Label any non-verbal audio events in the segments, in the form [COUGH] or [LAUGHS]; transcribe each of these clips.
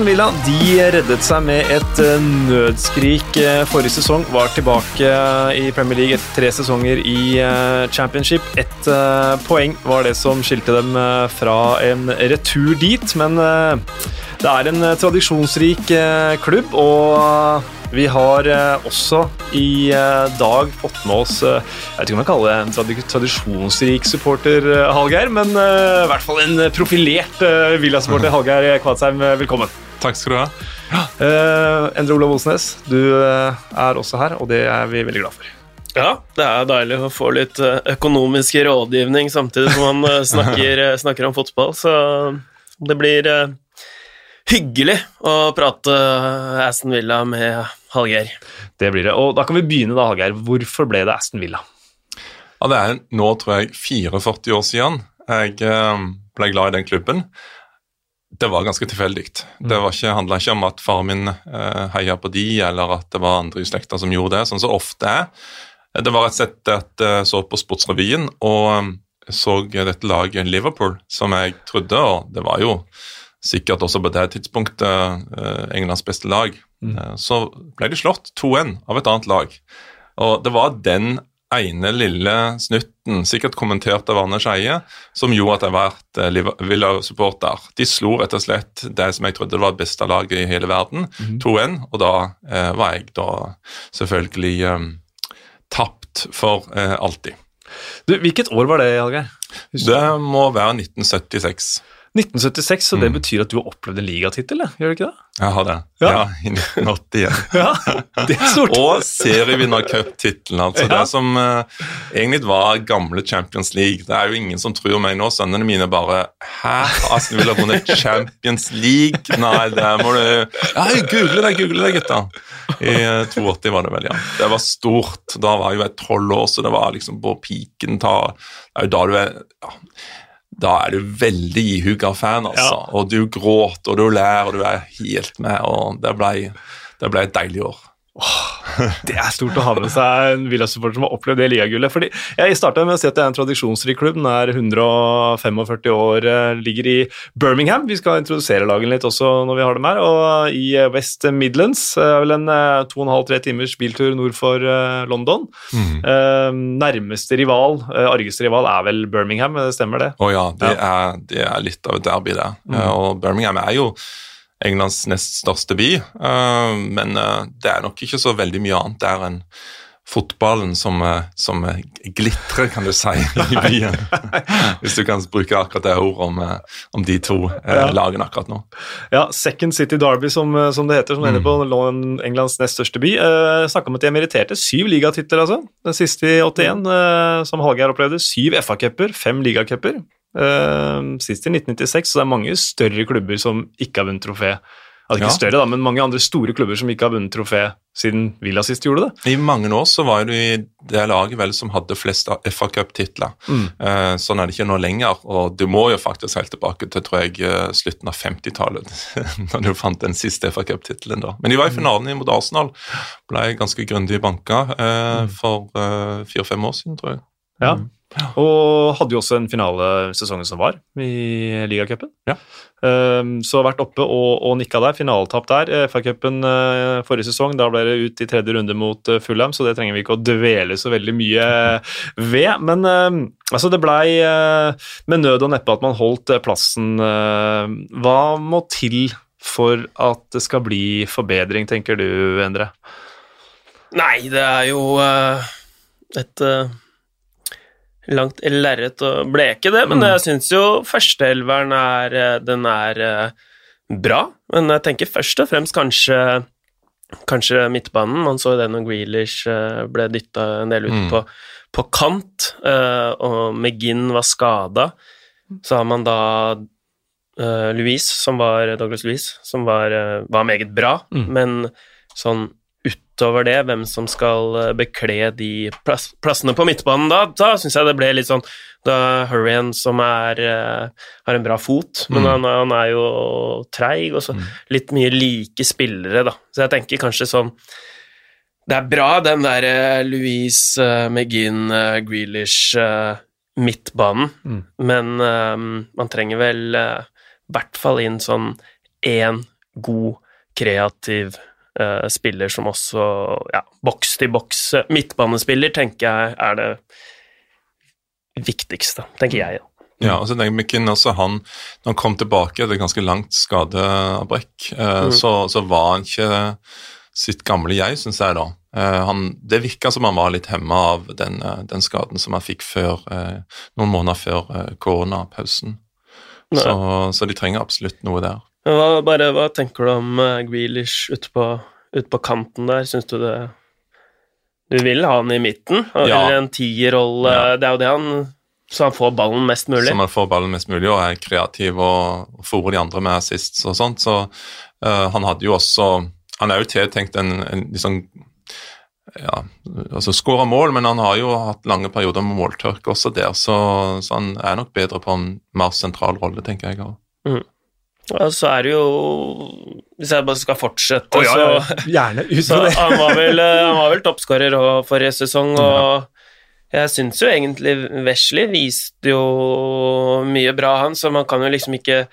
Aston Villa de reddet seg med et eh, nødskrik eh, forrige sesong. Var tilbake eh, i Premier League etter tre sesonger i Championship. Ett poeng var det som skilte dem fra en retur dit, men det er en tradisjonsrik klubb, og vi har også i dag fått med oss Jeg vet ikke om jeg kaller det en tradisjonsrik supporter, Hallgeir, men i hvert fall en profilert Villa-supporter. [LAUGHS] Hallgeir Kvadsheim, velkommen. Takk skal du ha. Ja. Endre Olav Osnes, du er også her, og det er vi veldig glad for. Ja, det er deilig å få litt økonomisk rådgivning samtidig som man [LAUGHS] snakker, snakker om fotball, så det blir hyggelig å prate Aston Villa med Hallgeir. Det blir det. Og da kan vi begynne, da, Hallgeir. Hvorfor ble det Aston Villa? Ja, Det er nå, tror jeg, 44 år siden jeg eh, ble glad i den klubben. Det var ganske tilfeldig. Det var ikke, handla ikke om at faren min eh, heia på de, eller at det var andre i slekta som gjorde det, sånn som så ofte er. Det var rett og slett at jeg så på Sportsrevyen og eh, så dette laget Liverpool, som jeg trodde, og det var jo sikkert også på det tidspunktet eh, Englands beste lag, mm. Eh, så ble de slått 2-1 av et annet lag. Og det var den ene lille snutten, sikkert kommentert av Arne Skeie, som gjorde at jeg ble Villa-supporter. De slo rett og slett det som jeg trodde var det beste laget i hele verden, mm. 2-1, og da eh, var jeg da selvfølgelig eh, tapt for eh, alltid. Du, hvilket år var det, Hallgeir? Det må være 1976. 1976, så det mm. betyr at du har opplevd en ligatittel, gjør du ikke det? Jeg har det. Ja, ja i 1980. Ja. [LAUGHS] ja, det er stort. og serievinnercuptittelen, altså. Ja. Det som uh, egentlig var gamle Champions League. Det er jo ingen som tror meg nå. Sønnene mine bare Hæ? Asken vil ha vunnet Champions League? Nei, det må du Ja, google det, google det, gutta. I 82 var det vel, ja. Det var stort. Da var jeg jo tolv år, så det var liksom på piken. Ta, det er jo da du er ja, da er du veldig ihuga fan, altså. Ja. Og du gråter, og du ler, og du er helt med. og Det ble, det ble et deilig år. Det er stort å ha med seg en Villa-supporter som har opplevd det ligagullet. Fordi Jeg starta med å si at det er en tradisjonsrik klubb. Den er 145 år, eh, ligger i Birmingham. Vi skal introdusere lagen litt også når vi har dem her. Og i West Midlands er vel en 2,5-3 eh, timers biltur nord for eh, London. Mm. Nærmeste rival, argeste rival, er vel Birmingham, stemmer det? Å oh ja, det, ja. Er, det, Er, litt av et derby, det. Mm. Og Birmingham er jo Englands nest største by. Eh, men eh, det er nok ikke så veldig mye annet der enn fotballen som, eh, som glitrer, kan du si, [LAUGHS] i byen. [LAUGHS] Hvis du kan bruke akkurat det ordet om, om de to ja. lagene akkurat nå. Ja, Second City Derby, som, som det heter, som mm. ender på Englands nest største by. Eh, Snakka om at de meritterte syv ligatitler, altså. Den siste i 81, eh, som Hallgeir opplevde. Syv FA-cuper, fem ligacuper. Uh, sist i 1996, så det er mange større klubber som ikke har vunnet trofé. Altså ikke ja. større, da, men mange andre store klubber som ikke har vunnet trofé siden Villa sist gjorde det. I mange år så var det det laget vel som hadde flest FA Cup-titler. Mm. Uh, sånn er det ikke nå lenger, og du må jo faktisk helt tilbake til tror jeg, eh, slutten av 50-tallet, [LAUGHS] når du fant den siste FA Cup-tittelen. da. Men de var i finalen mot Arsenal, ble ganske grundig banka uh, for fire-fem år siden, tror jeg. Ja. Og hadde jo også en finale sesongen som var, i ligacupen. Ja. Um, så vært oppe og, og nikka der. Finaletap der. Eh, FA-cupen uh, forrige sesong, da ble det ut i tredje runde mot uh, Fulham, så det trenger vi ikke å dvele så veldig mye ved. Men uh, altså, det blei med nød og neppe at man holdt plassen. hva må til for at det skal bli forbedring, tenker du, Endre? Nei, det er jo et langt lerret å bleke det, men mm. jeg syns jo førsteelveren er eh, Den er eh, bra, men jeg tenker først og fremst kanskje Kanskje midtbanen. Man så det når Grealish eh, ble dytta en del ut mm. på, på, kant, og McGinn var skada. Så har man da Louise, som var Douglas Louise, som var, var meget bra, mm. men sånn utover det, hvem som skal eh, bekle de plass, plassene på midtbanen da, da syns jeg det ble litt sånn Da Hurrian, som er, uh, har en bra fot, men mm. han, han, er jo treig, og så mm. litt mye like spillere, da. Så jeg tenker kanskje sånn Det er bra, den der uh, Louise, uh, McGinn, Grealish midtbanen, mm. men man trenger vel i hvert fall inn sånn én god, kreativ uh, spiller som også ja, boks til boks midtbanespiller, tenker jeg er det viktigste, tenker jeg. Ja, og så tenker McKinn også han, Når han kom tilbake etter et ganske langt skadeavbrekk, eh, mm. så, så, var han ikke sitt gamle jeg, syns jeg da. Eh, han, det virka som han var litt hemma av den, eh, den, skaden som han fikk før, eh, noen måneder før eh, koronapausen. Så, så, de trenger absolutt noe der. Hva, bare, hva tenker du om uh, Grealish ute på, ut på kanten der? Syns du det Du vil ha han i midten? Ja. Eller en tierrolle? Ja. Det er jo det han så han får ballen mest mulig? Så han får ballen mest mulig og er kreativ og, og fòrer de andre med assists og sånt. Så uh, han hadde jo også Han er jo tiltenkt en, en liksom ja, altså skåra mål, men han har jo hatt lange perioder med måltørke også der, så, så, han er nok bedre på en mer sentral rolle, tenker jeg. Mm. Ja, så er det jo Hvis jeg bare skal fortsette, oh, ja, så, [LAUGHS] Gjerne så han var vel, eh, han vel toppskårer forrige sesong, og jeg syns jo egentlig Wesley viste jo mye bra, han, så man kan jo liksom ikke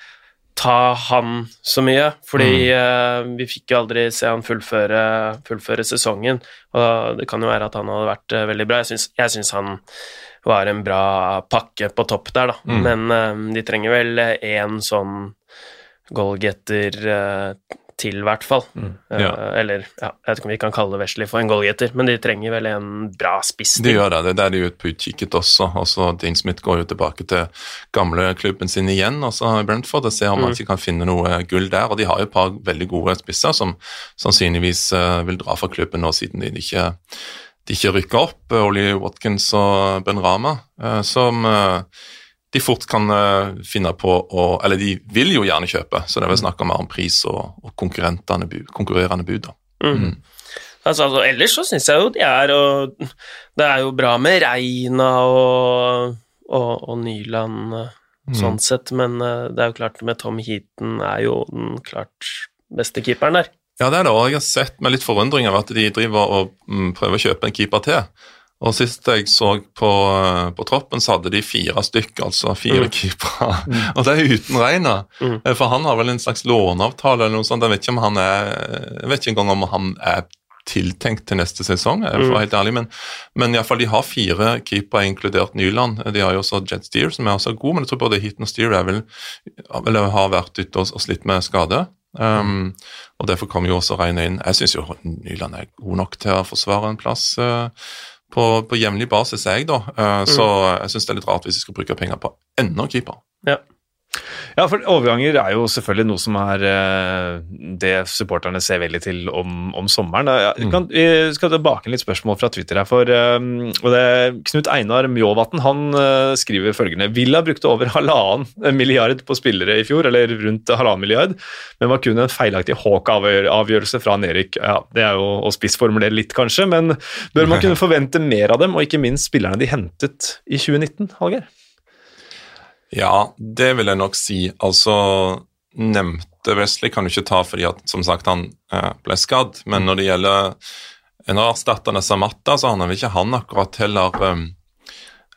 ta han så mye, fordi mm. uh, vi fikk jo aldri se han fullføre, fullføre, sesongen, og det kan jo være at han hadde vært uh, veldig bra. Jeg syns han var en bra pakke på topp der, da, mm. men uh, de trenger vel én sånn goalgetter til, i hvert fall. Mm, eh, ja. eller ja, jeg vet ikke om vi kan kalle Wesley for en goalgetter, men de trenger vel en bra spiss. De gjør det, det er der de er ute på utkikket også. Også Dean Smith går jo tilbake til gamle klubben sin igjen, også Brentford, og ser om mm. de kan finne noe gull der. Og de har jo et par veldig gode spisser som sannsynligvis uh, vil dra fra klubben nå, siden de ikke de ikke rykker opp, Ollie Watkins og Ben Rama, som de fort kan uh, finne på å Eller de vil jo gjerne kjøpe, så det er vel snakk om mer om pris og, og konkurrerende bud. Mm. Mm. Altså, altså, ellers så syns jeg jo de er og Det er jo bra med Reina og, og, og Nyland mm. sånn sett, men uh, det er jo klart med Tom Heaton er jo den klart beste keeperen der. Ja, det er det, og jeg har sett med litt forundring av at de driver og mm, prøver å kjøpe en keeper til. Og Sist jeg så på, eh, på, troppen, så hadde de fire stykker, altså fire mm. keepere. Mm. [LAUGHS] Og det er uten Reina. Mm. Eh, for han har vel en slags låneavtale eller noe sånt. Jeg vet ikke, om han er, jeg vet ikke engang om han er tiltenkt til neste sesong, for å være mm. helt ærlig. Men, men i alle fall, de har fire keepere, inkludert Nyland. De har jo også Jet Steer, som er også god, men jeg tror både Heaton og Steer er vel, eller har vært ute og, og slitt med skade. Um, og Derfor kommer jo også Reina inn. Jeg syns jo Nyland er god nok til å forsvare en plass. Uh, på, på jevnlig basis, jeg, da. Mm. Så jeg syns det er litt rart hvis jeg skal bruke penger på enda keeper. Ja. Ja, for overganger er jo selvfølgelig noe som er eh, det supporterne ser veldig til om, om sommeren. Jeg kan, vi skal tilbake litt spørsmål fra Twitter her. For, eh, det, Knut Einar Mjåvatn han eh, skriver følgende Villa brukte over halvannen milliard på spillere i fjor, eller rundt halvannen milliard, men var kun en feilaktig Hawk-avgjørelse fra Nerik. Ja, det er jo å spissformulere litt, kanskje, men bør man kunne forvente mer av dem, og ikke minst spillerne de hentet i 2019, Hallgeir? Ja, det vil jeg nok si. Altså, nevnte Wesley kan du ikke ta fordi at, som sagt, han eh, ble skadd. Men når det gjelder en av erstatterne Samatta, så har han ikke han akkurat heller um,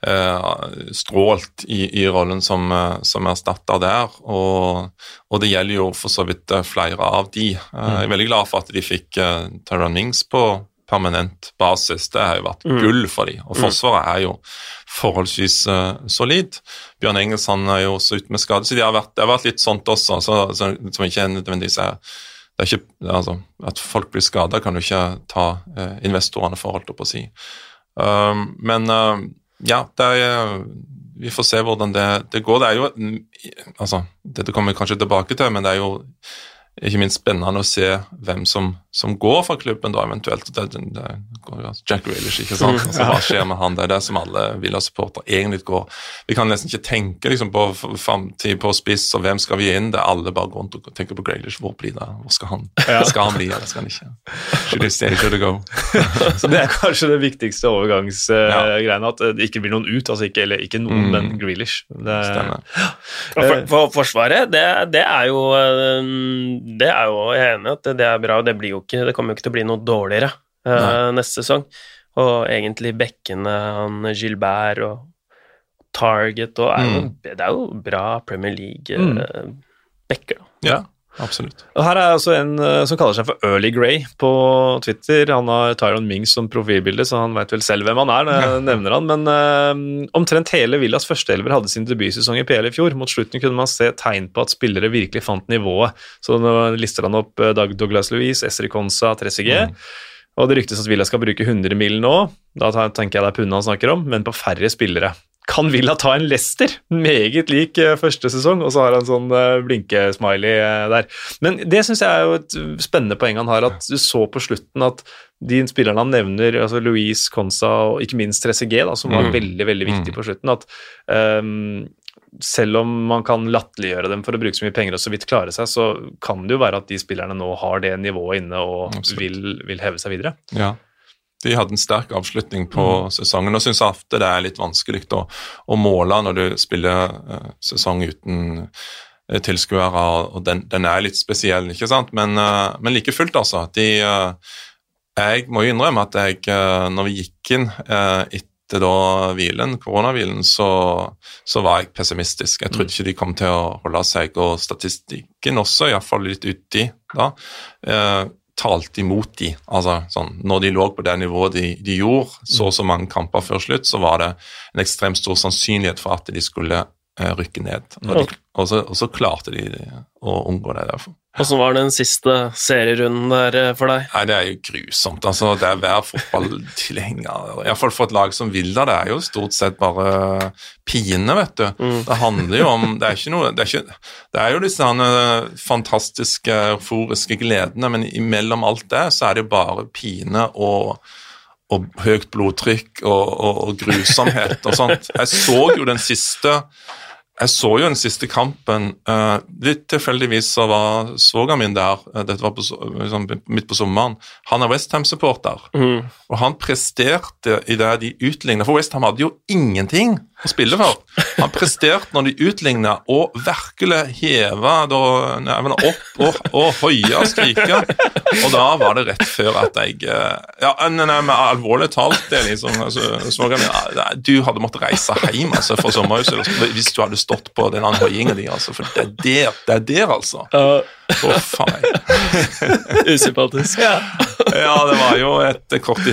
eh, strålt i, i, rollen som, uh, som erstatter der. Og, og, det gjelder jo for så vidt flere av de. Uh, jeg er veldig glad for at de fikk uh, Tyron Mings på permanent basis. Det har jo vært mm. gull for dem. Og mm. Forsvaret er jo forholdsvis uh, solid. Bjørn Engels er jo også ute med skade, så de har vært, det har vært litt sånt også, så, så, som ikke nødvendigvis er det er ikke, altså, At folk blir skada, kan du ikke ta uh, investorene for, holdt på å si. Um, men uh, ja, er, vi får se hvordan det, det, går. Det er jo altså, Dette kommer vi kanskje tilbake til, men det er jo ikke minst spennende å se hvem som, som går fra klubben, da eventuelt. Det, det, det går jo Jack Grealish, ikke sant. Altså, hva skjer med han? Det er det som alle Villa-supportere egentlig går Vi kan nesten ikke tenke liksom, på framtid på spiss, og hvem skal vi inn? Det er alle bare går rundt og tenker på Grealish. Hvor blir det? Hvor skal han, ja. skal han bli, eller skal han ikke? Should he stay, should he go? [LAUGHS] Så det er kanskje det viktigste overgangsgreiene, at det ikke blir noen ut. altså ikke, Eller ikke noen, mm. men Grealish. Det, Stemmer. For, for Forsvaret, det, det er jo uh, det er jo jeg er enig i at det er bra, og det, blir jo ikke, det kommer jo ikke til å bli noe dårligere uh, neste sesong. Og egentlig bekkene, han Gilbert og Target og er jo, mm. Det er jo bra Premier League-bekker, uh, da. Ja, Absolutt. Og Her er altså en uh, som kaller seg for Early Grey på Twitter. Han har Tyron Mings som profilbilde, så han veit vel selv hvem han er. når jeg nevner han, Men uh, omtrent hele Villas førsteelver hadde sin debutsesong i PL i fjor. Mot slutten kunne man se tegn på at spillere virkelig fant nivået. Så nå lister han opp uh, Dag Douglas Louise, Esri Konsa, Trezeguet. Mm. Og det ryktes at Villa skal bruke 100 mil nå, da tenker jeg det er pundet han snakker om, men på færre spillere kan Villa ta en Leicester? Meget lik eh, første sesong, og så har han sånn eh, blinkesmiley eh, der. Men det syns jeg er jo et spennende poeng han har, at du så på slutten at de spillerne han nevner, altså Louise Consa og ikke minst 3CG, da, som var mm. veldig veldig viktig mm. på slutten, at um, selv om man kan latterliggjøre dem for å bruke så mye penger og så vidt klare seg, så kan det jo være at de spillerne nå har det nivået inne og vil, vil, heve seg videre. Ja, de hadde en sterk avslutning på mm. sesongen og syns ofte det er litt vanskelig å, å måle når du spiller uh, sesong uten uh, tilskuere, og den, den, er litt spesiell, ikke sant? Men, uh, men like fullt, altså. De, jeg må jo innrømme at jeg, når vi gikk inn etter da hvilen, koronahvilen, så, så, var jeg pessimistisk. Jeg trodde mm. ikke de kom til å holde seg, og statistikken også, iallfall litt uti da talte imot de. Altså, sånn, når de lå på det nivået de, de gjorde, så og så mange kamper før slutt, så var det en ekstremt stor sannsynlighet for at de skulle uh, rykke ned. Og, de, og, så, og, så, klarte de å unngå det. derfor. Hvordan var den siste serierunden der eh, for deg? Nei, Det er jo grusomt. altså Det er hver fotballtilhenger, iallfall for et lag som vil det er jo stort sett bare pine, vet du. Mm. Det handler jo om Det er ikke noe Det er, ikke, det er jo disse fantastiske, euforiske gledene, men imellom alt det så er det jo bare pine og og høyt blodtrykk og, og, og grusomhet og sånt. Jeg så jo den siste jeg så jo den siste kampen. Uh, litt tilfeldigvis så var svogeren min der, uh, dette var på, liksom, midt på sommeren. Han er Westham-supporter, mm. og han presterte i det de utligna. For Westham hadde jo ingenting å spille for. Han presterte når de utligna, og virkelig heva nevene opp og, og hoia og skrike. Og da var det rett før at jeg Ja, nei, nei, alvorlig talt, det liksom, altså, Du hadde måttet reise hjem altså, for sommerhuset hvis du hadde stått på den høyinga di, altså, for det er der, det er der altså. Å, oh, faen. [LAUGHS] Usympatisk. Ja. ja, det var jo et kort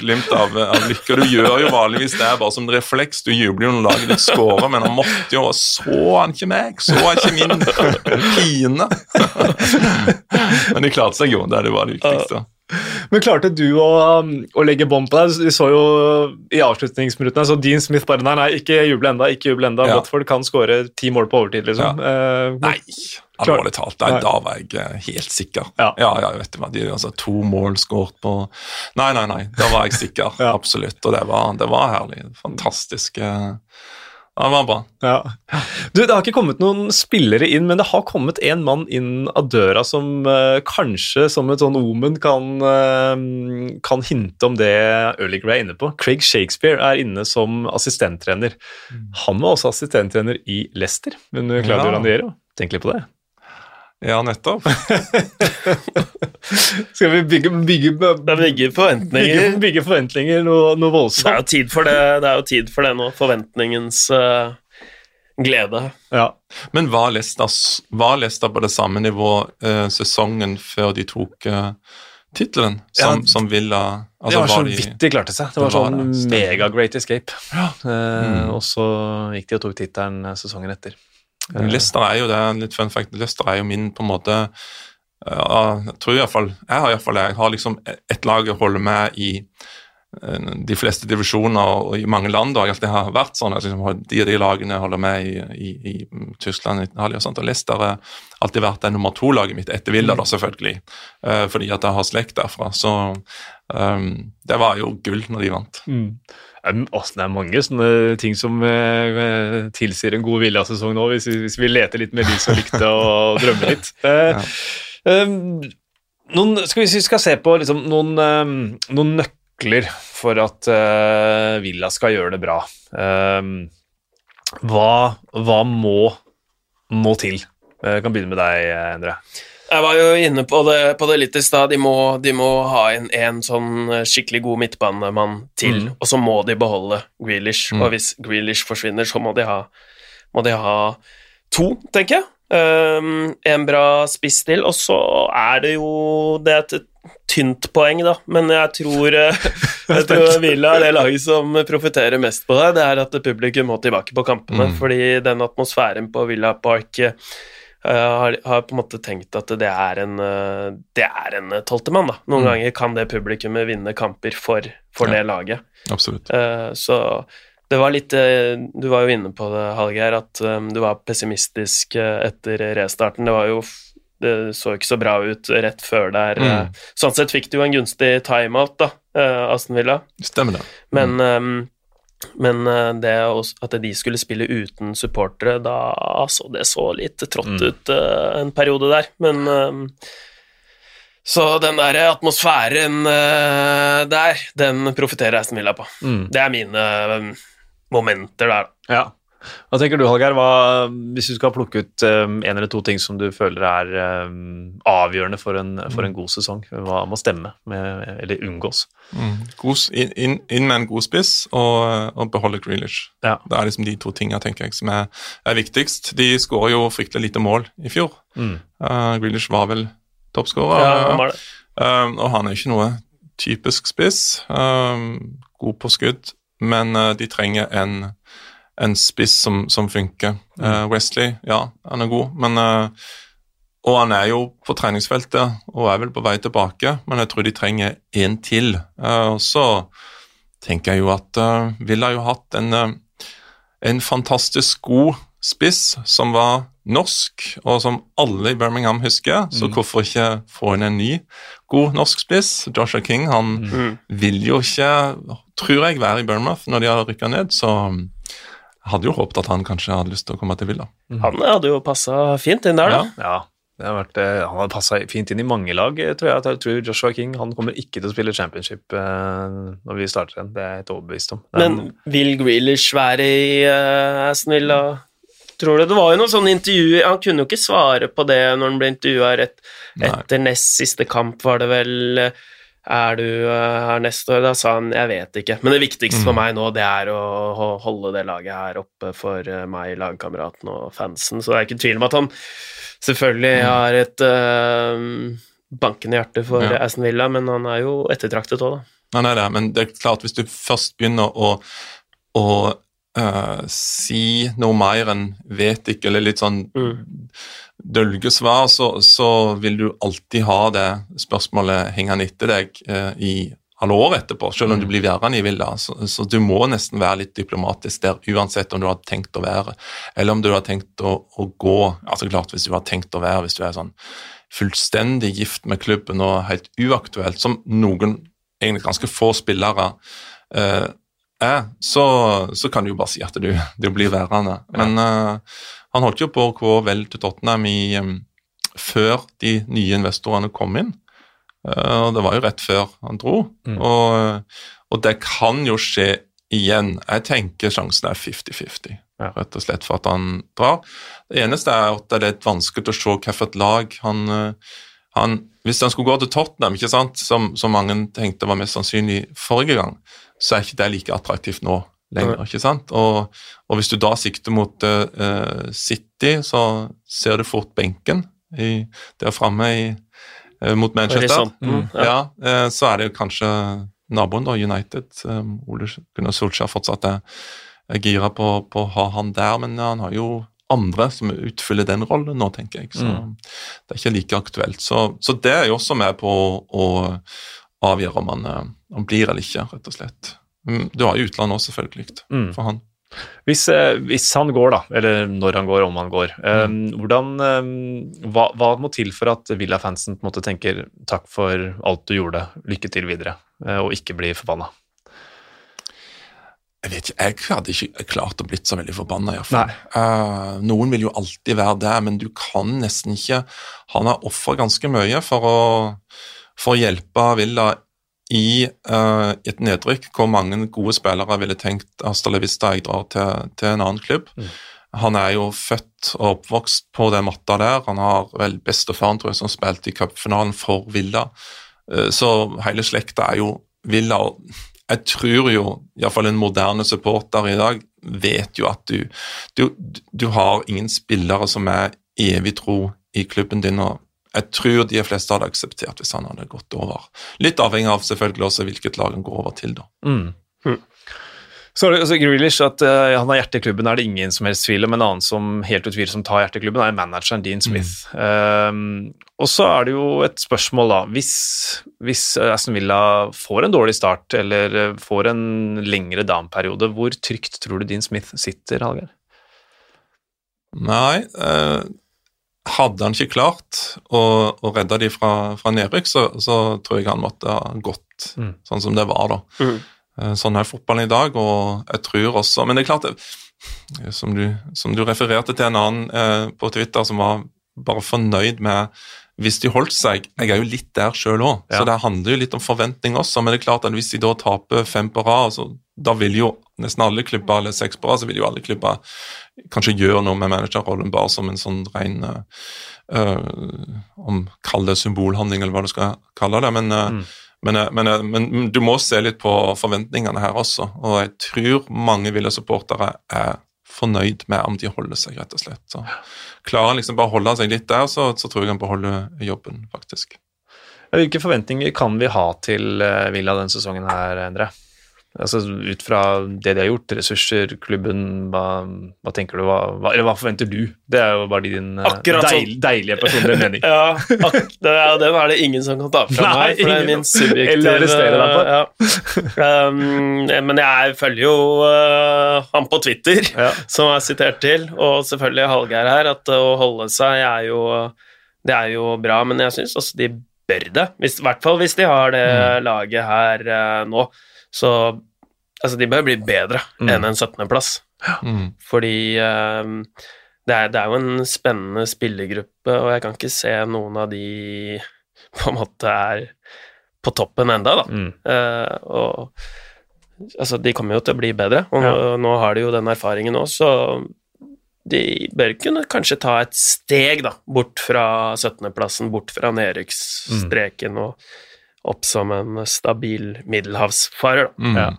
glimt av, av lykke. Du gjør jo vanligvis det bare som refleks. Du jubler jo når laget ditt scorer, men han måtte jo Så han ikke meg? Så han ikke min pine? [LAUGHS] men de klarte seg jo. Det er det var det viktigste. Men klarte du å, um, å legge bånd på deg? Vi så jo i avslutningsminuttene så Dean Smith bare Nei, nei, ikke juble enda, ikke juble enda. Ja. Watford kan skåre ti mål på overtid, liksom. Ja. Uh, nei, alvorlig talt. Nei, da var jeg eh, helt sikker. Ja, ja, ja vet du hva, de, altså, To mål skåret på Nei, nei, nei, da var jeg sikker. [LAUGHS] Absolutt. Og det var, det var herlig. Fantastisk. Uh, det var bra. Ja. Du, Det har ikke kommet noen spillere inn, men det har kommet en mann inn av døra som uh, kanskje som et sånn omen kan, uh, kan hinte om det Early Gray er inne på. Craig Shakespeare er inne som assistenttrener. Mm. Han var også assistenttrener i Leicester under Claudio ja. Raniero. Tenk litt på det. Ja, nettopp. [LAUGHS] Skal vi bygge, bygge, bygge forventninger? Bygge, bygge forventninger noe, noe, voldsomt. Det er jo tid for det, det, er jo tid for det nå. Forventningens uh, glede. Ja. Men var Leicester, var Leicester på det samme nivå uh, sesongen før de tok uh, tittelen som, ja, som Villa altså, Det var så de, vidt de klarte seg. Det var, det var sånn mega-great escape. Ja. Mm. Og så gikk de og tok tittelen sesongen etter. Leicester er jo det, litt fun fact, Lester er jo min på en måte Jeg tror i hvert fall, jeg har iallfall jeg har liksom et lag jeg holder med i eh, de fleste divisjoner og i mange land da, Det har vært sånn at liksom, de og de lagene holder med i, i, i Tyskland Italia og sånt, og Leicester har alltid vært det nummer to-laget mitt, etter Villa, da mm. selvfølgelig, uh, fordi at jeg har slekt derfra. Så um, det var jo gull når de vant. Mm. Det er mange sånne ting som eh, tilsier en god Villa-sesong nå, hvis, hvis, vi leter litt med lys og lykte og drømmer litt. Eh, [LAUGHS] ja. eh, noen, skal vi, vi skal se på liksom, noen, noen, nøkler for at uh, Villa skal gjøre det bra. Hva, hva må, må til? Jeg kan begynne med deg, Endre. Jeg var jo inne på det, på det litt i stad. De, de, må ha en, en, sånn skikkelig god midtbanemann til, mm. og så må de beholde Grealish. Mm. Og hvis Grealish forsvinner, så må de ha, må de ha to, tenker jeg. Um, en bra spiss til, og så er det jo Det er et tynt poeng, da, men jeg tror, eh, [LAUGHS] jeg tror Villa er det laget som profitterer mest på det. Det er at publikum må tilbake på kampene, Mm. fordi den atmosfæren på Villa Park eh, har, har på en måte tenkt at det er en eh, Det er en tolvtemann, da. Noen Mm. ganger kan det publikummet vinne kamper for, for Ja. det laget. Absolutt. Eh, så det var litt eh, Du var jo inne på det, Hallgeir, at eh, du var pessimistisk eh, etter restarten. Det var jo Det så ikke så bra ut rett før der. Mm. eh. Sånn sett fikk du jo en gunstig timeout, da, eh, Aston Villa. Stemmer det. Men, eh, men eh, det at de skulle spille uten supportere, da så det så litt trått Mm. ut eh, en periode der. Men eh, Så den der atmosfæren der, den profitterer Aston Villa på. Mm. Det er mine momenter der, da. Ja. Hva tenker du, Hallgeir? Hvis du skal plukke ut um, en eller to ting som du føler er um, avgjørende for en, for en god sesong, hva må stemme, med, eller unngås? Mm. God, inn, inn, inn med en god spiss og, og beholde Grealish. Ja. Det er liksom de to tingene tenker jeg, som er, er viktigst. De skårer jo fryktelig lite mål i fjor. Mm. Uh, Grealish var vel toppskårer. Ja. Um, og han er ikke noe typisk spiss. Uh, god på skudd, men uh, de trenger en, en spiss som, som funker. Uh, Wesley, ja, han er god, men uh, Og han er jo på treningsfeltet og er vel på vei tilbake, men jeg tror de trenger en til. Uh, og så tenker jeg jo at uh, Villa har jo hatt en, en fantastisk god spiss som var norsk, og som alle i Birmingham husker, så hvorfor ikke få inn en ny god norsk spiss? Joshua King han Mm. vil jo ikke, tror jeg, være i Bournemouth når de har rykka ned, så hadde jo håpet at han kanskje hadde lyst til å komme til Villa. Han hadde jo passa fint inn der, da. Ja, det har vært, eh, han hadde passa fint inn i mange lag, eh, tror jeg. Jeg tror Joshua King han kommer ikke til å spille championship eh, når vi starter igjen, det er jeg helt overbevist om. Men vil Grealish være i Aston Villa? Tror du? Det var jo noen sånne intervjuer Han kunne jo ikke svare på det når han ble intervjua rett etter nest siste kamp, var det vel Er du eh, her neste år? Da sa han jeg vet ikke. Men det viktigste for Mm. meg nå, det er å å holde det laget her oppe for eh, meg, lagkameraten og fansen. Så det er ikke tvil om at han selvfølgelig har et eh, bankende hjerte for Ja. Aston Villa, men han er jo ettertraktet òg, da. Han er det, men det er klart hvis du først begynner å, å eh, si noe mer enn vet ikke, eller litt sånn Mm. dølge svar, så, så vil du alltid ha det spørsmålet hengende etter deg uh, i alle år etterpå, selv om du blir værende i villa. Så, så du må nesten være litt diplomatisk der, uansett om du har tenkt å være, eller om du har tenkt å, å gå. Altså klart, hvis du har tenkt å være, hvis du er sånn fullstendig gift med klubben og helt uaktuelt, som noen egentlig ganske få spillere eh, er, så, så kan du jo bare si at du, du blir værende. Men eh, han holdt jo på å gå vel til Tottenham i, um, før de nye investorene kom inn. Uh, og det var jo rett før han dro. Mm. Og, og det kan jo skje igjen. Jeg tenker sjansen er 50-50, Ja. rett og slett for at han drar. Det eneste er at det er litt vanskelig å se hvilket lag han, eh, han Hvis han skulle gå til Tottenham, ikke sant, som, som mange tenkte var mest sannsynlig forrige gang, så er ikke det like attraktivt nå lenger. ikke sant? Og, og hvis du da sikter mot uh, City, så ser du fort benken i, der framme i, eh, mot Manchester. Mm. Ja. Ja, uh, så er det kanskje naboen, da, United. Um, Ole Gunnar Solskjær fortsatt er, gira på, på å ha han der, men han har jo andre som utfyller den rollen nå, tenker jeg. Så Mm. det er ikke like aktuelt. Så, så det er jo også med på å, å avgjøre om han, blir eller ikke, rett og slett. Mm, Du har jo utlandet også, selvfølgelig, Mm. for han. Hvis, eh, hvis han går, da, eller når han går, om han går, eh, hvordan, eh, hva, hva må til for at Villa-fansen på en måte tenker takk for alt du gjorde, lykke til videre, og ikke blir forbanna? Jeg vet ikke, jeg hadde ikke klart å blitt så veldig forbanna, iallfall. Uh, noen vil jo alltid være det, men du kan nesten ikke Han har ofra ganske mye for å, for å hjelpe Villa i uh, et nedrykk hvor mange gode spillere ville tenkt hasta la vista, jeg drar til, til en annen klubb. Mm. Han er jo født og oppvokst på den matta der. Han har vel bestefaren tror jeg, som spilte i cupfinalen for Villa. Uh, så hele slekta er jo Villa. jeg tror jo iallfall en moderne supporter i dag vet jo at du, du, du har ingen spillere som er evig tro i klubben din. og jeg tror de fleste hadde akseptert hvis han hadde gått over. Litt avhengig av selvfølgelig også hvilket lag han går over til, da. Mm. Mm. Så er det altså, Grealish, at uh, han har hjerte i klubben, er det ingen som helst tvil om. En annen som helt utvilsomt tar hjerte i klubben, er manageren Dean Smith. Mm. Um, og så er det jo et spørsmål, da. Hvis, hvis Aston Villa får en dårlig start, eller eh, får en lengre down-periode, hvor trygt tror du Dean Smith sitter, Hallgeir? Nei, uh, hadde han ikke klart å, å redde de fra, fra nedrykk, så, så, tror jeg han måtte ha gått mm. sånn som det var, da. Mm. Eh, sånn er fotballen i dag, og jeg tror også Men det er klart, det, som, du, som du, refererte til en annen eh, på Twitter som var bare fornøyd med hvis de holdt seg Jeg er jo litt der sjøl òg, ja. så det handler jo litt om forventning også. Men det er klart at hvis de da taper fem på rad, så, da vil jo nesten alle klubber, eller seks på rad, så vil jo alle klubber kanskje gjør noe med managerrollen bare som en sånn ren uh, om Kall det symbolhandling, eller hva du skal kalle det. men uh, mm men, eh, men, eh, men, du må se litt på forventningene her også, og jeg tror mange ville supportere er fornøyd med om de holder seg, rett og slett. Så Klarer han liksom bare å holde seg litt der, så, så tror jeg han beholder jobben, faktisk. Hvilke forventninger kan vi ha til eh, Villa denne sesongen her, Endre? Altså Ut fra det de har gjort, ressurser, klubben, hva, hva tenker du, hva, hva, eller hva forventer du? Det er jo bare din eh, Akkurat deil, sånn. deilige personlige [LAUGHS] mening. ja, det er, den er det ingen som kan ta fra Nei, meg, for det er min subjektive Eller arrestere deg på. Ja. Um, men jeg følger jo uh, han på Twitter, ja. som er sitert til, og selvfølgelig Hallgeir her, at å holde seg er jo, det er jo bra, men jeg syns også de bør det. I hvert fall hvis de har det mm. laget her uh, nå. Så Altså, de bør bli bedre mm. enn en 17.-plass. Mm. Fordi um, det, er, det, er, jo en spennende spillergruppe, og jeg kan ikke se noen av de [LAUGHS] på en måte er på toppen enda, da. Mm. Uh, og altså, de kommer jo til å bli bedre, og ja. nå, nå, har de jo den erfaringen òg, så de bør kunne kanskje ta et steg da, bort fra 17.-plassen, bort fra nedrykksstreken mm. og opp som en stabil middelhavsfarer. Mm. Ja.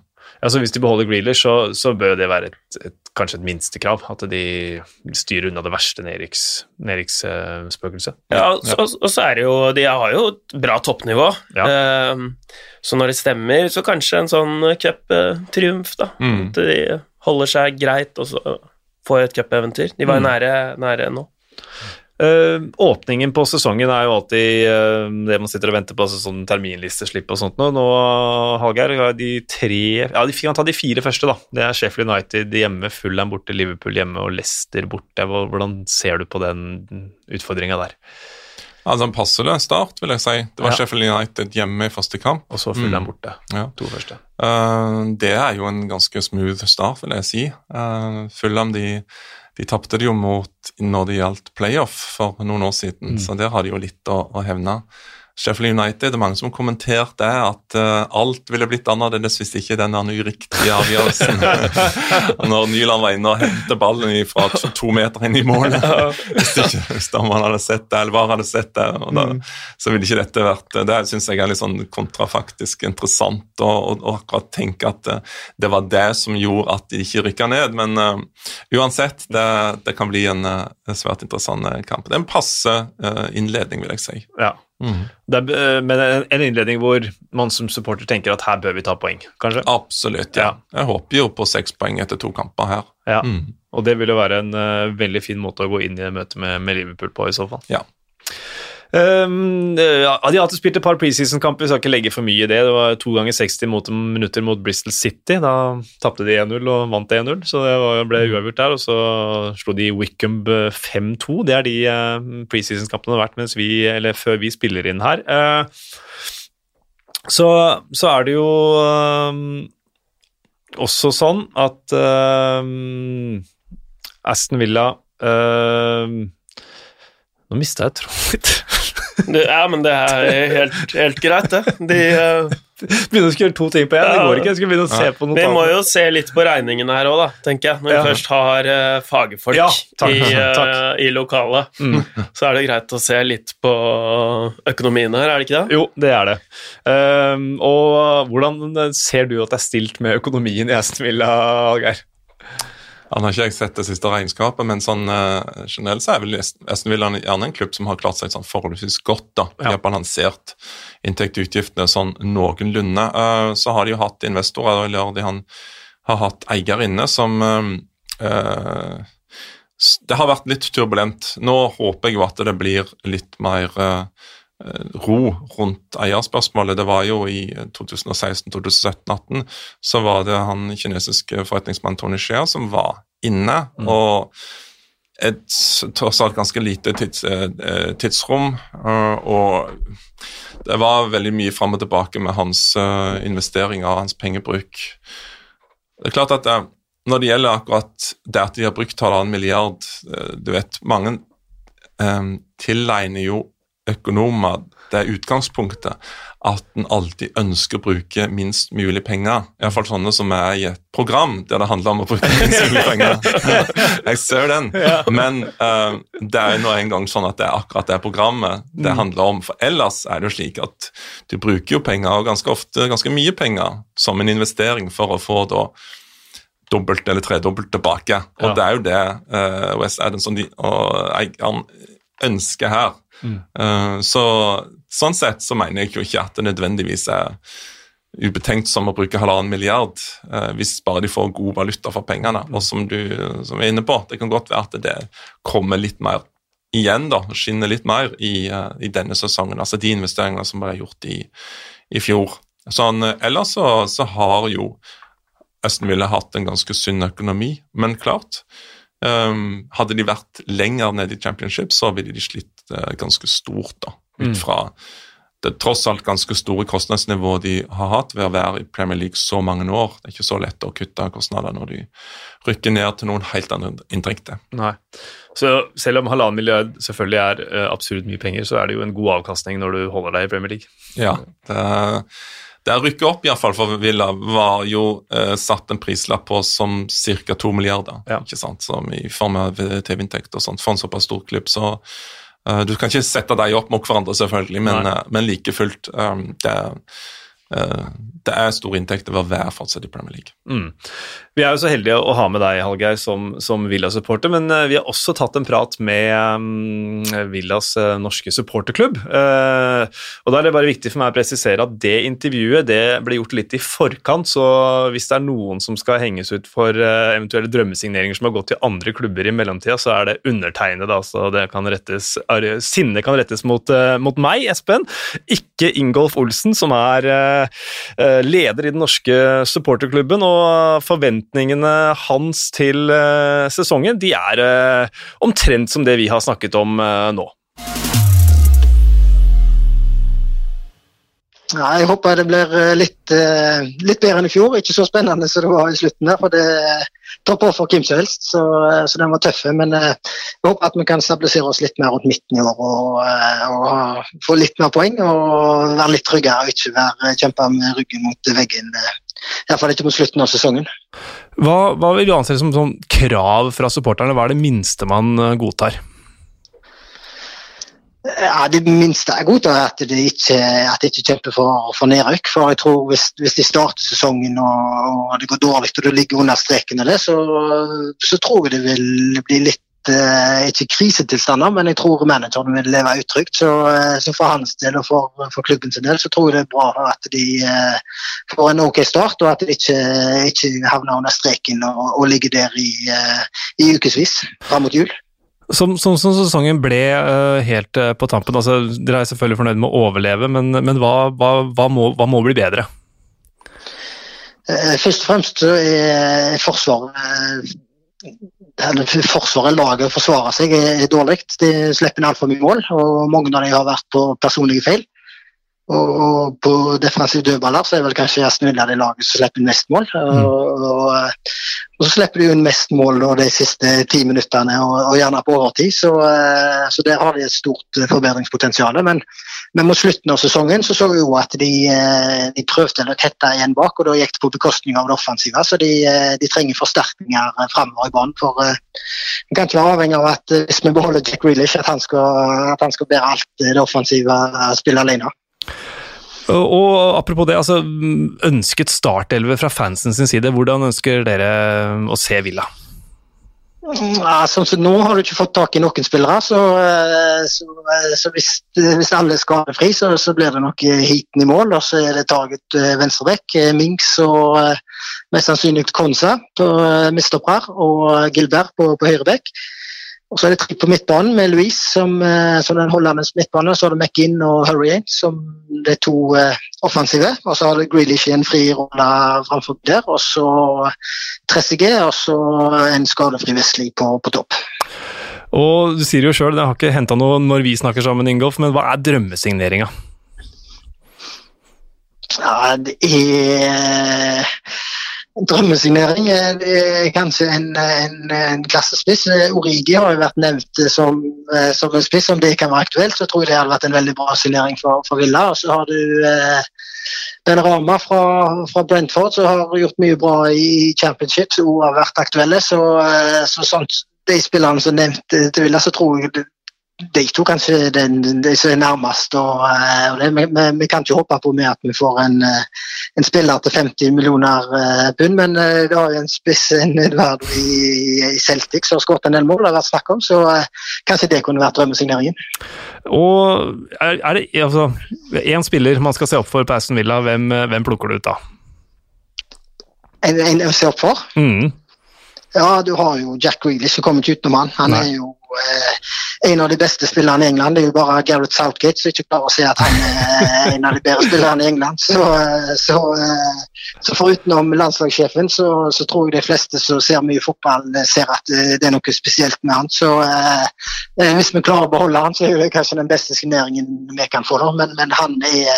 Altså Hvis de beholder Grealish, så, så bør det være et, et, kanskje et minstekrav. At de styrer unna det verste nedrykksspøkelset. Uh, ja, og, og, så er det jo De har jo et bra toppnivå. Ja. Uh, så når det stemmer, så kanskje en sånn cuptriumf, da. Mm. At de holder seg greit, og så får et cupeventyr. De var mm. nære, nære nå. Uh, åpningen på sesongen er jo alltid uh, det man sitter og venter på, altså sånn terminlisteslipp og sånt. Nå, nå Hallgeir, de tre Ja, de kan ta de fire første, da. Det er Sheffield United hjemme, Fulham borte, Liverpool hjemme og Leicester borte. Hvordan ser du på den utfordringa der? Altså En passende start, vil jeg si. Det var ja. Sheffield United hjemme i første kamp. Og så Fulham mm. borte. Ja. To første. Uh, det er jo en ganske smooth start, vil jeg si. Fulham de de tapte det jo mot når det gjaldt playoff for noen år siden, mm. så der har de jo litt å, å hevne. Sheffield United, det er mange som har kommentert det, at uh, alt ville blitt annerledes hvis ikke den uriktige avgjørelsen [LAUGHS] Når Nyland var inne og hentet ballen fra to, meter inn i målet Hvis ikke hvis hadde sett det, eller VAR hadde sett det, da, mm. så ville ikke dette vært Det syns jeg er litt sånn kontrafaktisk interessant å akkurat tenke at uh, det var det som gjorde at de ikke rykka ned. Men uh, uansett, det, det, kan bli en svært interessant kamp. Det er en passe innledning, vil jeg si. Ja. Mm. Er, eh, men en innledning hvor man som supporter tenker at her bør vi ta poeng, kanskje? Absolutt, ja. ja. Jeg håper jo på seks poeng etter to kamper her. Ja, mm. og det vil jo være en uh, veldig fin måte å gå inn i møte med, med Liverpool på, i så fall. Ja. Um, ja, de har alltid spilt et par preseason-kamper, vi skal ikke legge for mye i det. Det var to ganger 60 mot, minutter mot Bristol City. Da tapte de 1-0 og vant 1-0, så det var, ble uavgjort der. Og så slo de Wickham 5-2. Det er de uh, preseason-kampene det har vært vi, eller før vi spiller inn her. Uh, så, så, er det jo uh, også sånn at Aston Villa Nå mista jeg tråden litt. [LAUGHS] Det, ja, men det er helt, helt greit, det. De uh, Begynne å skulle gjøre to ting på én, ja, det går ikke. Jeg skal begynne å se på noe Vi må jo se litt på regningene her òg, da, tenker jeg. Når vi først har uh, fagfolk ja, i, [LAUGHS] uh, i, lokalet, mm. så er det greit å se litt på økonomien her, er det ikke det? Jo, det er det. Um, og hvordan ser du at det er stilt med økonomien i Aston Villa, Algeir? Han har ikke jeg sett det siste regnskapet, men sånn uh, generelt så er vel Aston Villa gjerne en klubb som har klart seg sånn forholdsvis godt. da. De har balansert inntekt og utgiftene sånn noenlunde. Uh, så har de jo hatt investorer, eller de han, har hatt eier inne som uh, Det har vært litt turbulent. Nå håper jeg jo at det blir litt mer ro rundt eierspørsmålet. Det var jo i 2016, 2017, 2018 så var det han kinesiske forretningsmannen Tony Shea som var inne. Mm. og et tross alt ganske lite tids, eh, tidsrom. Eh, og det var veldig mye fram og tilbake med hans eh, investeringer og hans pengebruk. Det er klart at Når det gjelder akkurat det at de har brukt halvannen milliard Du vet, mange um, tilegner jo økonomer det utgangspunktet at en alltid ønsker å bruke minst mulig penger. Iallfall sånne som er i et program der det handler om å bruke minst mulig [LAUGHS] penger. Jeg ser den, men uh, det er nå en gang sånn at det er akkurat det programmet det mm. handler om. For ellers er det jo slik at du bruker jo penger, og ganske ofte ganske mye penger, som en investering for å få da dobbelt eller tredobbelt tilbake. Og det er jo det uh, West Adams og, de, og eieren ønsker her. Mm. Uh, så Sånn sett så mener jeg jo ikke at det nødvendigvis er ubetenkt som å bruke halvannen milliard, uh, hvis bare de får god valuta for pengene. Og som du som er inne på, det kan godt være at det kommer litt mer igjen, da, skinner litt mer i, uh, i denne sesongen. Altså de investeringene som ble gjort i, i fjor. Sånn, ellers så, så har jo Østen ville hatt en ganske sunn økonomi, men klart Um, hadde de vært lenger nede i championship, så ville de slitt ganske stort, da, ut mm. fra det tross alt ganske store kostnadsnivået de har hatt ved å være i Premier League så mange år. Det er ikke så lett å kutte kostnader når de rykker ned til noen helt andre inntekter. Nei. Så selv om halvannen milliard selvfølgelig er uh, absurd mye penger, så er det jo en god avkastning når du holder deg i Premier League. Ja, det det å rykke opp iallfall for Villa var jo eh, satt en prislapp på som ca. to milliarder, ja. ikke sant? Som i form av TV-inntekt og sånt, for en såpass stor klubb. Så uh, du kan ikke sette deg opp mot hverandre, selvfølgelig, men, uh, men like fullt um, det, det er store inntekter ved å være fortsatt i Premier League. Mm. Vi er jo så heldige å ha med deg, Hallgeir, som, som Villa-supporter, men uh, vi har også tatt en prat med um, Villas uh, norske supporterklubb. Uh, og Da er det bare viktig for meg å presisere at det intervjuet det ble gjort litt i forkant, så hvis det er noen som skal henges ut for eventuelle drømmesigneringer som har gått til andre klubber i mellomtida, så er det undertegnede. Altså det kan rettes, sinnet kan rettes mot, mot meg, Espen, ikke Ingolf Olsen, som er leder i den norske supporterklubben. og forventningene hans til uh, sesongen de er omtrent som det vi har snakket om nå. Ja, jeg håper det blir litt, litt, bedre enn i fjor. Ikke så spennende som det var i slutten. der, for Det tar på for hvem som helst, så, så den var tøff. Men jeg håper at vi kan stabilisere oss litt mer rundt midten i år og, og få litt mer poeng. Og være litt tryggere og ikke være, kjempe med ryggen mot veggen Iallfall ikke mot slutten av sesongen. Hva, hva vil du anse som sånn krav fra supporterne? Hva er det minste man eh, godtar? Ja, Det minste jeg godtar, er at de ikke, at de ikke kjemper for, for nedrykk. For jeg tror hvis, hvis de starter sesongen og, og, det går dårlig og du ligger under streken, så, så tror jeg det vil bli litt uh, ikke krisetilstander, men jeg tror manageren vil leve utrygt. Så, uh, så, for hans del og for, for klubben sin del så tror jeg det er bra at de uh, får en ok start, og at de ikke, ikke havner under streken og, og ligger der i, i ukevis fram mot jul. Som, som, som, sesongen ble uh, helt uh, på tampen, altså, dere er selvfølgelig fornøyd med å overleve, men, men hva, hva, hva, må, hva, må, bli bedre? Uh, først og fremst er Forsvaret Forsvaret, laget forsvarer seg, er dårlig. De slipper inn altfor mye mål, og mange av dem har vært på personlige feil. Og, på defensive dødballer så er vel kanskje Aston Villa det laget som slipper inn mest mål. Mm. Og, og, og, så slipper de inn mest mål da, de siste ti minuttene, og, gjerne på overtid. Så, eh, så, der har de et stort eh, forbedringspotensial. Men, men mot slutten av sesongen så så vi jo at de, eh, de prøvde å tette igjen bak, og da gikk det på bekostning av det offensive. Så de, de trenger forsterkninger fremover i banen. For vi kan ikke være avhengig av at hvis vi beholder Jack Grealish, at han skal, at han skal bære alt det offensive spillet alene. Og Apropos det, altså ønsket startelve fra fansen sin side. Hvordan ønsker dere å se Villa? Ja, sånn Nå har du ikke fått tak i noen spillere, så, eh, så, eh, så hvis, hvis, alle er skadefri, så, så, blir det nok heaten i mål. Og så er det taget venstrebekk, Minks og mest sannsynlig Konsa på midtstopper og Gilbert på, på høyrebekk. Og så er det tre på midtbanen med Louise som, eh, som den midtbanen, midtbane. Så har du McInn og Hurricane som det er to eh, offensive. Og så har du Grealish i en fri rolle framfor der. Og så Tressige og så en skadefri Wesley på, på topp. Og Du sier jo sjøl, det har ikke henta noe når vi snakker sammen, Ingolf, men hva er drømmesigneringa? Ja, det er drømmesignering er kanskje en, en, en klassespiss. Origi har jo vært nevnt som, eh, som, en spiss. Om det kan være aktuelt, så tror jeg det hadde vært en veldig bra signering for, for Villa. Og så har du eh, Ben Rama fra, fra, Brentford, som har gjort mye bra i championship, og har vært aktuelle. Så, eh, så sånt, de spillerne som nevnte til Villa, så tror jeg de to kanskje den, de som er nærmest. Og, eh, og det, vi, vi, kan ikke håpe på med at vi får en, eh, en spiller til 50 millioner uh, pund, men det har jo en spiss Edvard i, i Celtic som har skåret en del mål, det har vært snakk om, så kanskje det kunne vært drømmesigneringen. Og er, er det altså, én spiller man skal se opp for på Aston Villa, hvem, hvem plukker du ut da? En, en å se opp for? Mm. Ja, du har jo Jack Grealish, som kommer ikke utenom han. Han Nei. er jo eh, en av de beste spillerne i England. Det er jo bare Gareth Southgate som ikke klarer å se at han er en av de bedre spillerne i England. Så, eh, så, eh, så forutenom landslagssjefen, så, så, tror jeg de fleste som ser mye fotball, ser at det er noe spesielt med han. Så eh, hvis vi klarer å beholde han, så er det kanskje den beste signeringen vi kan få. Da. Men, men han er,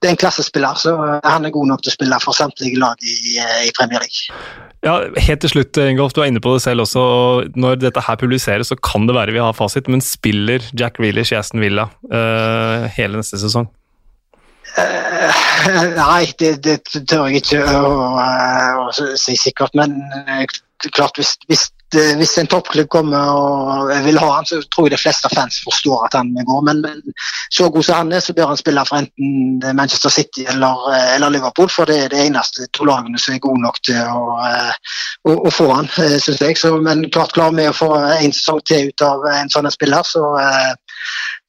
det er en klassespiller, så han er god nok til å spille for samtlige lag i, i Premier League. Ja, Helt til slutt, Ingolf, du er inne på det selv også. Når dette her publiseres, så kan det være vi har fasit, men spiller Jack Reelish i Aston Villa uh, hele neste sesong? Uh, nei, det, det, tør jeg ikke å, å, å si sikkert. Men uh, klart, hvis, hvis Eh, hvis en toppklubb kommer og vil ha han, så tror jeg de fleste fans forstår at han går. Men, men så god som han er, så bør han spille for enten Manchester City eller, eh, eller Liverpool. For det er det eneste to lagene som er gode nok til å, eh, å, å få han, syns jeg. Så, men klart klarer vi å få en sesong til ut av en sånn spiller, så,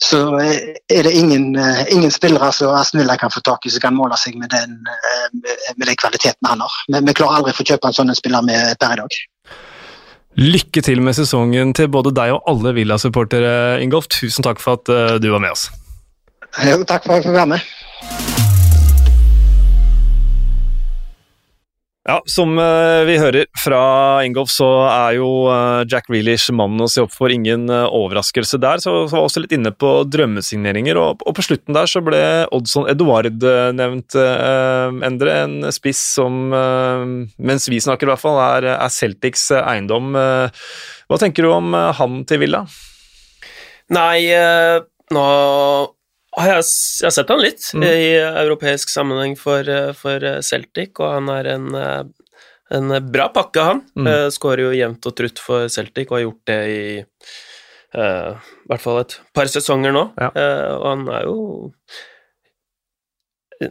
så er det ingen, ingen spillere som Aston Villa kan få tak i som kan måle seg med den, med den kvaliteten han har. Men vi klarer aldri å få kjøpe en sånn spiller med per i dag. Lykke til med sesongen til både deg og alle Villa-supportere, Ingolf. Tusen takk for at uh, du var med oss. Jo, takk for at jeg fikk være med. Ja, Som uh, vi hører fra Ingolf, så er jo uh, Jack Reelish mannen å se opp for. Ingen uh, overraskelse der. Så, så var også litt inne på drømmesigneringer, og, på slutten der så ble Oddson Eduard nevnt, Endre. En spiss som, mens vi snakker i hvert fall, er Celtics eiendom. hva tenker du om han til Villa? Nei, nå jeg har, jeg har sett han litt mm. i europeisk sammenheng for, for, Celtic, og han er en, en bra pakke, han. Mm. Skårer jo jevnt og trutt for Celtic, og har gjort det i uh, hvert fall et par sesonger nå. Ja. Uh, og han er jo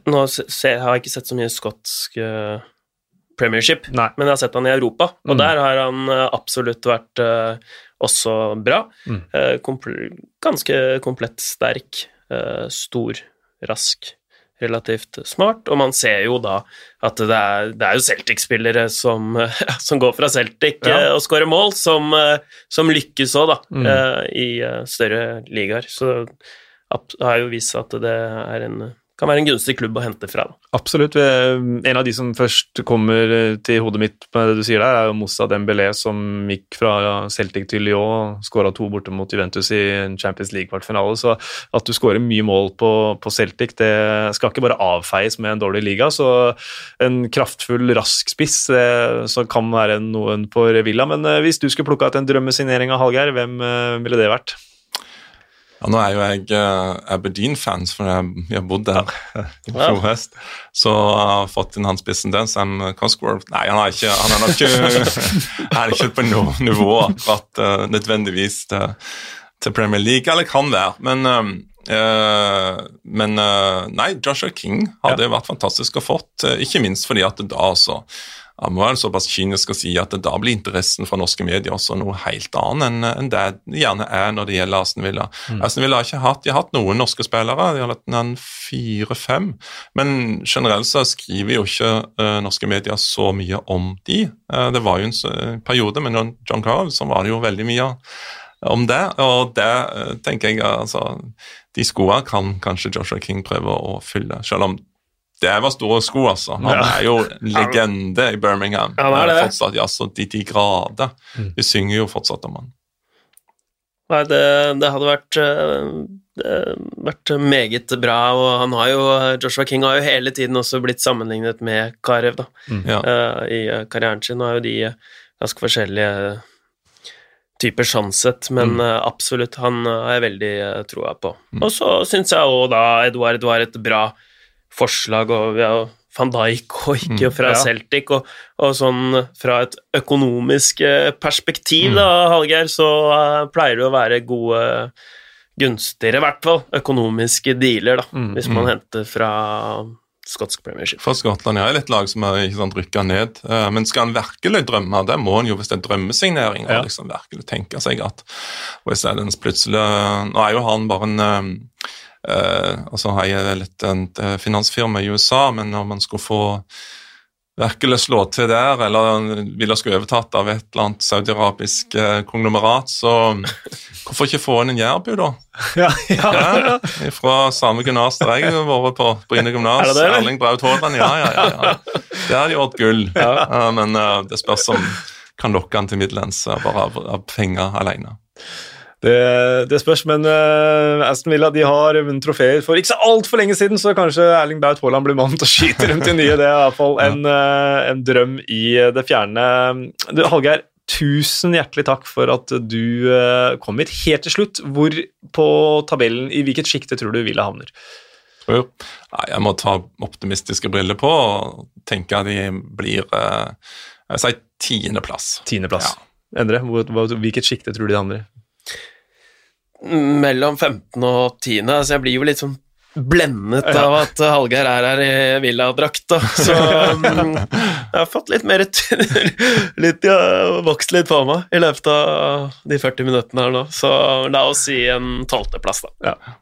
Nå se, har jeg ikke sett så mye skotsk uh, premiership, Nei. men jeg har sett han i Europa, og mm. der har han absolutt vært også bra. Mm. Ganske komplett sterk. Eh, stor, rask, relativt smart, og man ser jo da at det er, det er jo Celtic-spillere som, [LAUGHS] som, går fra Celtic ja. Eh, og skårer mål, som, eh, som lykkes òg, da, mm. i større ligaer. Så det har jo vist at det er en kan være en gunstig klubb å hente fra. Absolutt. En av de som først kommer til hodet mitt med det du sier der, er jo Moussa Dembélé, som gikk fra Celtic til Lyon, skåra to borte mot Juventus i en Champions League-kvartfinale. Så at du skårer mye mål på, på, Celtic, det skal ikke bare avfeies med en dårlig liga. Så en kraftfull, rask spiss så kan være noen for Villa. Men eh, hvis du skulle plukka ut en drømmesignering av Hallgeir, hvem eh, ville det vært? Ja, Nå er jo jeg uh, Aberdeen-fans, for jeg, har bodd der [LAUGHS] i fjor høst. Så jeg har fått inn han spissen der, Sam Cosgrove. Nei, han er, ikke, han er nok ikke, [LAUGHS] [LAUGHS] er ikke på noe nivå akkurat uh, nødvendigvis til, til, Premier League, eller kan være. Men, uh, men Nei, Joshua King hadde ja. vært fantastisk å fått, ikke minst fordi at da altså jeg må være såpass kynisk å si at da blir interessen fra norske medier også noe helt annet enn det det gjerne er når det gjelder Aston Villa. Mm. Aston Villa har ikke hatt, de har hatt noen norske spillere, de har hatt fire-fem, men generelt så skriver jo ikke uh, norske medier så mye om de. Uh, det var jo en periode med John Carl som var det jo veldig mye om det, og det uh, tenker jeg altså De skoene kan kanskje Joshua King prøve å fylle, selv om det var store sko, altså. Han ja. er jo legende i Birmingham. Han er det. Fortsatt, ja, så de, de grader. Mm. Vi synger jo fortsatt om han. Nei, det, det hadde vært, eh, det vært meget bra, og han har jo Joshua King har jo hele tiden også blitt sammenlignet med Karev, da. Mm. Ja. Uh, I karrieren sin har jo de ganske forskjellige typer sånn sett, men mm. absolutt, han har jeg veldig troa på. Mm. Og så syns jeg òg da Edouard var et bra forslag, og vi har van Dijk og ikke mm, fra ja. Celtic, og, og, sånn fra et økonomisk eh, perspektiv, mm. da, Hallgeir, så uh, pleier det å være gode Gunstigere, i hvert fall, økonomiske dealer, da, mm, hvis man mm. henter fra skotsk premiership. For Skottland ja, er et lag som er sant, rykka ned. Uh, men skal han virkelig drømme, det må han jo hvis det er drømmesignering, ja. liksom virkelig tenke seg at West den plutselig Nå er jo han bare en og så har jeg vel et, et, finansfirma i USA, men når man skulle få virkelig slå til der, eller ville skulle overtatt av et eller annet saudiarabisk eh, konglomerat, så hvorfor ikke få inn en jærbu, da? [LAUGHS] Ja, ja, ja. Fra samme gymnas der jeg har vært på, Bryne gymnas. Erling Braut Haaland, ja, ja, ja, ja. Der har de gjort gull. Men det spørs om kan lokke han til Midlands bare av, av penger alene. Det, det, spørs, men uh, Aston Villa de har vunnet trofeer for ikke så altfor lenge siden, så kanskje Erling Braut Haaland blir mannen til å skyte rundt i nye. Det er iallfall en, uh, en drøm i det fjerne. Du, Hallgeir, tusen hjertelig takk for at du uh, hit helt til slutt. Hvor på tabellen, i hvilket sjikte tror du Villa havner? Jo, jeg må ta optimistiske briller på og tenke at de blir jeg vil si tiendeplass. Tiendeplass. Ja. Endre, hvilket sjikte tror du de havner i? Mellom 15 og 10. Så jeg blir jo litt sånn blendet ja. av at Hallgeir er her i villadrakt, Så [LAUGHS] um, jeg har fått litt mer litt, ja, Vokst litt på meg i løpet av de 40 minuttene her nå. Så la oss si en tolvteplass, da. Ja.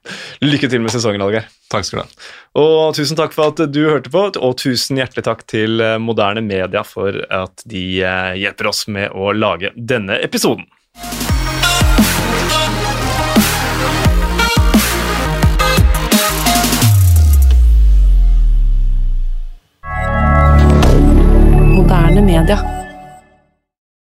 Lykke til med sesongen, Hallgeir. Takk skal du ha. Og tusen takk for at du hørte på, og tusen hjertelig takk til eh, Moderne Media for at de eh, hjelper oss med å lage denne episoden. Moderne media.